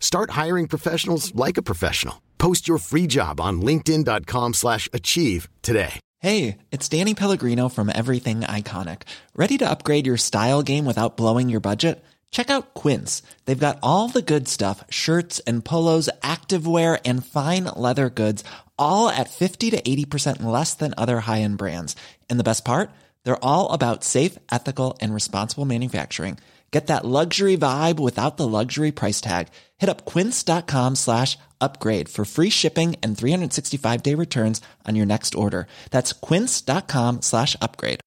Start hiring professionals like a professional. Post your free job on linkedin.com/achieve slash achieve today. Hey, it's Danny Pellegrino from Everything Iconic. Ready to upgrade your style game without blowing your budget? Check out Quince. They've got all the good stuff, shirts and polos, activewear and fine leather goods, all at 50 to 80% less than other high-end brands. And the best part? They're all about safe, ethical and responsible manufacturing. Get that luxury vibe without the luxury price tag. Hit up quince.com slash upgrade for free shipping and 365 day returns on your next order. That's quince.com slash upgrade.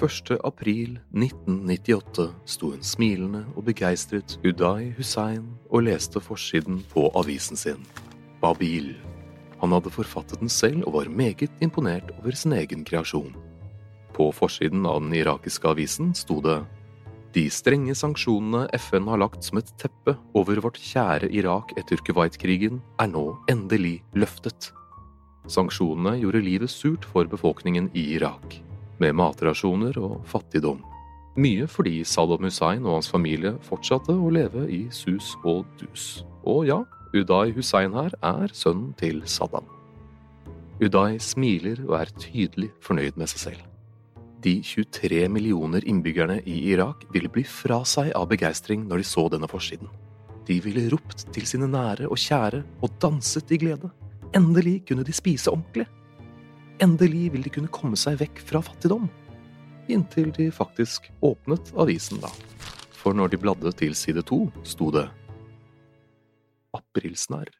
1. april 1998 sto en smilende og begeistret Uday Hussein og leste forsiden på avisen sin, Babil. Han hadde forfattet den selv og var meget imponert over sin egen kreasjon. På forsiden av den irakiske avisen sto det De strenge sanksjonene FN har lagt som et teppe over vårt kjære Irak etter Kuwait-krigen, er nå endelig løftet. Sanksjonene gjorde livet surt for befolkningen i Irak, med matrasjoner og fattigdom. Mye fordi Saddam Hussein og hans familie fortsatte å leve i sus og dus. Og ja, Uday Hussein her er sønnen til Saddam. Uday smiler og er tydelig fornøyd med seg selv. De 23 millioner innbyggerne i Irak ville bli fra seg av begeistring når de så denne forsiden. De ville ropt til sine nære og kjære og danset i glede. Endelig kunne de spise ordentlig. Endelig ville de kunne komme seg vekk fra fattigdom. Inntil de faktisk åpnet avisen, da. For når de bladde til side to, sto det Aprilsnarr.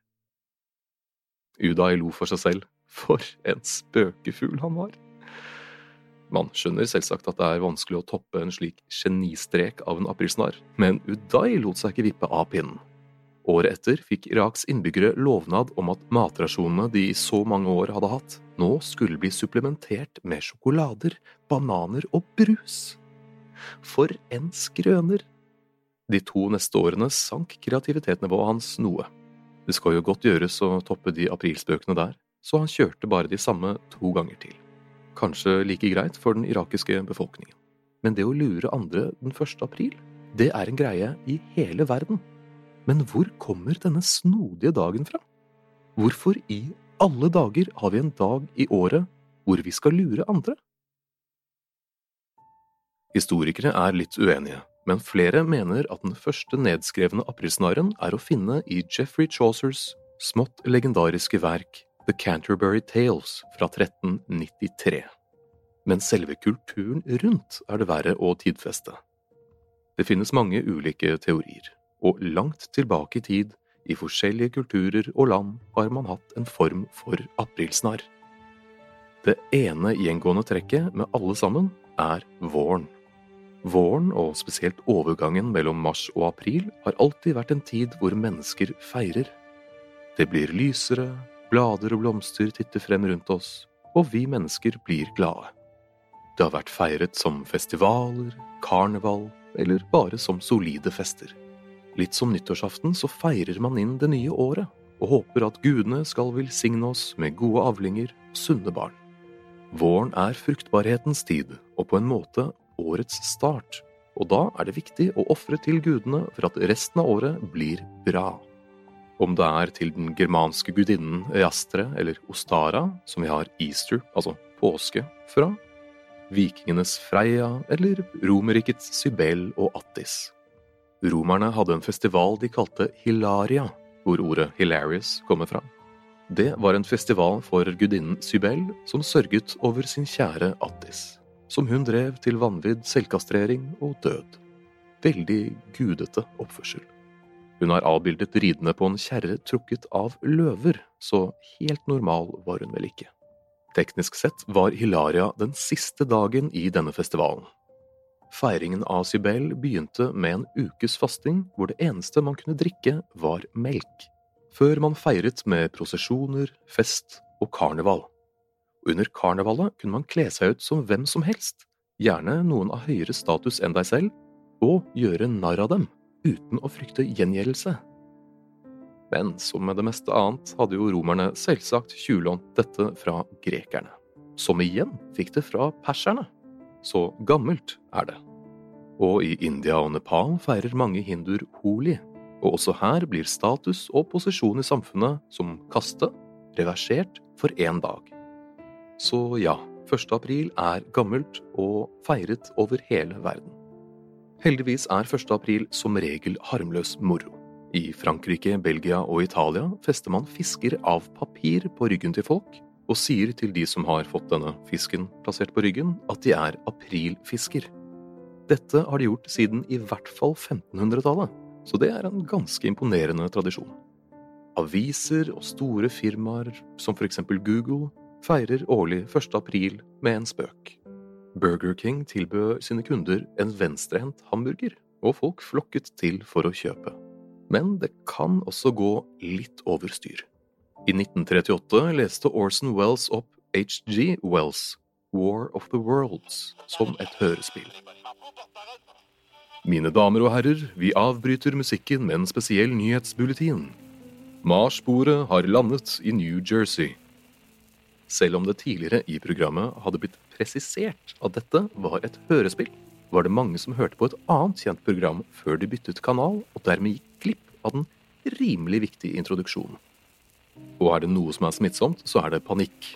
Udai lo for seg selv. For en spøkefugl han var. Man skjønner selvsagt at det er vanskelig å toppe en slik genistrek av en aprilsnarr, men Uday lot seg ikke vippe av pinnen. Året etter fikk Iraks innbyggere lovnad om at matrasjonene de i så mange år hadde hatt, nå skulle bli supplementert med sjokolader, bananer og brus. For en skrøner! De to neste årene sank kreativitetsnivået hans noe. Det skal jo godt gjøres å toppe de aprilspøkene der, så han kjørte bare de samme to ganger til. Kanskje like greit for den irakiske befolkningen. Men det å lure andre den 1. april, det er en greie i hele verden. Men hvor kommer denne snodige dagen fra? Hvorfor i alle dager har vi en dag i året hvor vi skal lure andre? Historikere er litt uenige, men flere mener at den første nedskrevne aprilsnarren er å finne i Jeffrey Chaucers smått legendariske verk The Canterbury Tales fra 1393. Men selve kulturen rundt er det verre å tidfeste. Det finnes mange ulike teorier, og langt tilbake i tid, i forskjellige kulturer og land, har man hatt en form for aprilsnarr. Det ene gjengående trekket med alle sammen er våren. Våren, og spesielt overgangen mellom mars og april, har alltid vært en tid hvor mennesker feirer. Det blir lysere, blader og blomster titter frem rundt oss, og vi mennesker blir glade. Det har vært feiret som festivaler, karneval eller bare som solide fester. Litt som nyttårsaften så feirer man inn det nye året og håper at gudene skal velsigne oss med gode avlinger og sunne barn. Våren er fruktbarhetens tid, og på en måte årets start, og da er det viktig å ofre til gudene for at resten av året blir bra. Om det er til den germanske gudinnen Eastre eller Ostara, som vi har easter, altså påske, fra, vikingenes Freia eller Romerrikets Sybel og Attis. Romerne hadde en festival de kalte Hilaria, hvor ordet hilarious kommer fra. Det var en festival for gudinnen Sybel, som sørget over sin kjære Attis som hun drev til vanvidd, selvkastrering og død. Veldig gudete oppførsel. Hun har avbildet ridende på en kjerre trukket av løver, så helt normal var hun vel ikke. Teknisk sett var Hilaria den siste dagen i denne festivalen. Feiringen av Sibel begynte med en ukes fasting hvor det eneste man kunne drikke, var melk, før man feiret med prosesjoner, fest og karneval. Under karnevalet kunne man kle seg ut som hvem som helst, gjerne noen av høyere status enn deg selv, og gjøre narr av dem, uten å frykte gjengjeldelse. Men som med det meste annet hadde jo romerne selvsagt tjuvlånt dette fra grekerne, som igjen fikk det fra perserne. Så gammelt er det. Og i India og Nepal feirer mange hinduer holi, og også her blir status og posisjon i samfunnet som kaste reversert for én dag. Så ja, 1. april er gammelt og feiret over hele verden. Heldigvis er 1. april som regel harmløs moro. I Frankrike, Belgia og Italia fester man fisker av papir på ryggen til folk, og sier til de som har fått denne fisken plassert på ryggen, at de er aprilfisker. Dette har de gjort siden i hvert fall 1500-tallet, så det er en ganske imponerende tradisjon. Aviser og store firmaer som for eksempel Google feirer årlig 1. april med en spøk. Burger King tilbød sine kunder en venstrehendt hamburger, og folk flokket til for å kjøpe. Men det kan også gå litt over styr. I 1938 leste Orson Wells opp HG Wells' War of the Worlds som et hørespill. Mine damer og herrer, vi avbryter musikken med en spesiell nyhetsbulletin. Mars-sporet har landet i New Jersey. Selv om det tidligere i programmet hadde blitt presisert at dette var et hørespill, var det mange som hørte på et annet kjent program før de byttet kanal, og dermed gikk glipp av den rimelig viktige introduksjonen. Og er det noe som er smittsomt, så er det panikk.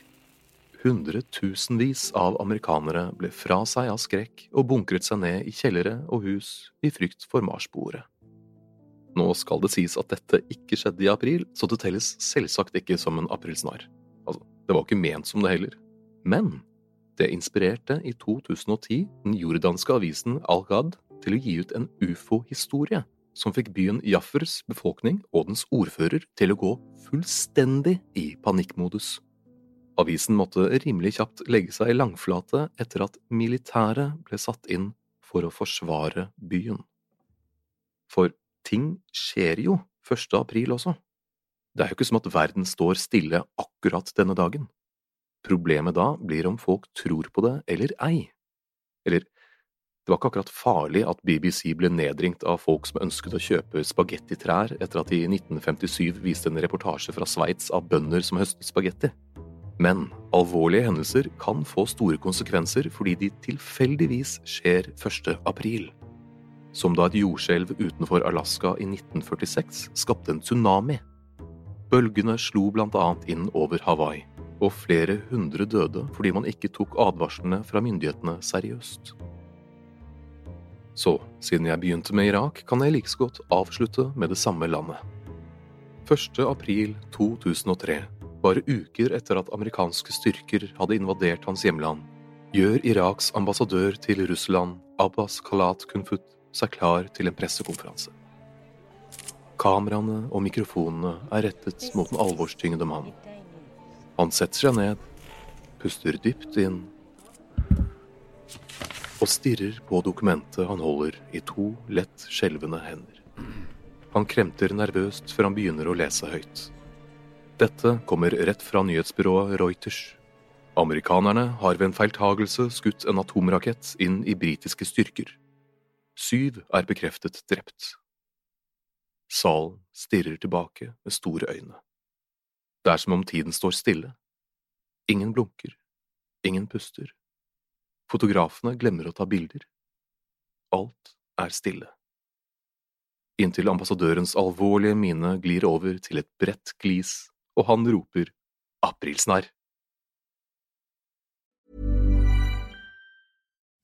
Hundretusenvis av amerikanere ble fra seg av skrekk og bunkret seg ned i kjellere og hus i frykt for Mars-bordet. Nå skal det sies at dette ikke skjedde i april, så det telles selvsagt ikke som en aprilsnarr. Det var ikke ment som det heller. Men det inspirerte i 2010 den jordanske avisen Al-Ghad til å gi ut en ufo-historie som fikk byen Jaffers befolkning og dens ordfører til å gå fullstendig i panikkmodus. Avisen måtte rimelig kjapt legge seg i langflate etter at militæret ble satt inn for å forsvare byen. For ting skjer jo 1. april også. Det er jo ikke som at verden står stille akkurat denne dagen. Problemet da blir om folk tror på det eller ei. Eller, det var ikke akkurat farlig at BBC ble nedringt av folk som ønsket å kjøpe spagettitrær etter at de i 1957 viste en reportasje fra Sveits av bønder som høstet spagetti. Men alvorlige hendelser kan få store konsekvenser fordi de tilfeldigvis skjer 1. april. Som da et jordskjelv utenfor Alaska i 1946 skapte en tsunami Bølgene slo annet inn over Hawaii, og flere hundre døde fordi man ikke tok advarslene fra myndighetene seriøst. Så, siden jeg begynte med Irak, kan jeg like så godt avslutte med det samme landet. 1. april 2003, bare uker etter at amerikanske styrker hadde invadert hans hjemland, gjør Iraks ambassadør til Russland, Abbas Khalat Kunfut, seg klar til en pressekonferanse. Kameraene og mikrofonene er rettet mot den alvorstyngede mannen. Han setter seg ned, puster dypt inn og stirrer på dokumentet han holder i to lett skjelvende hender. Han kremter nervøst før han begynner å lese høyt. Dette kommer rett fra nyhetsbyrået Reuters. Amerikanerne har ved en feiltagelse skutt en atomrakett inn i britiske styrker. Syv er bekreftet drept. Salen stirrer tilbake med store øyne. Det er som om tiden står stille. Ingen blunker. Ingen puster. Fotografene glemmer å ta bilder. Alt er stille. Inntil ambassadørens alvorlige mine glir over til et bredt glis, og han roper aprilsnarr.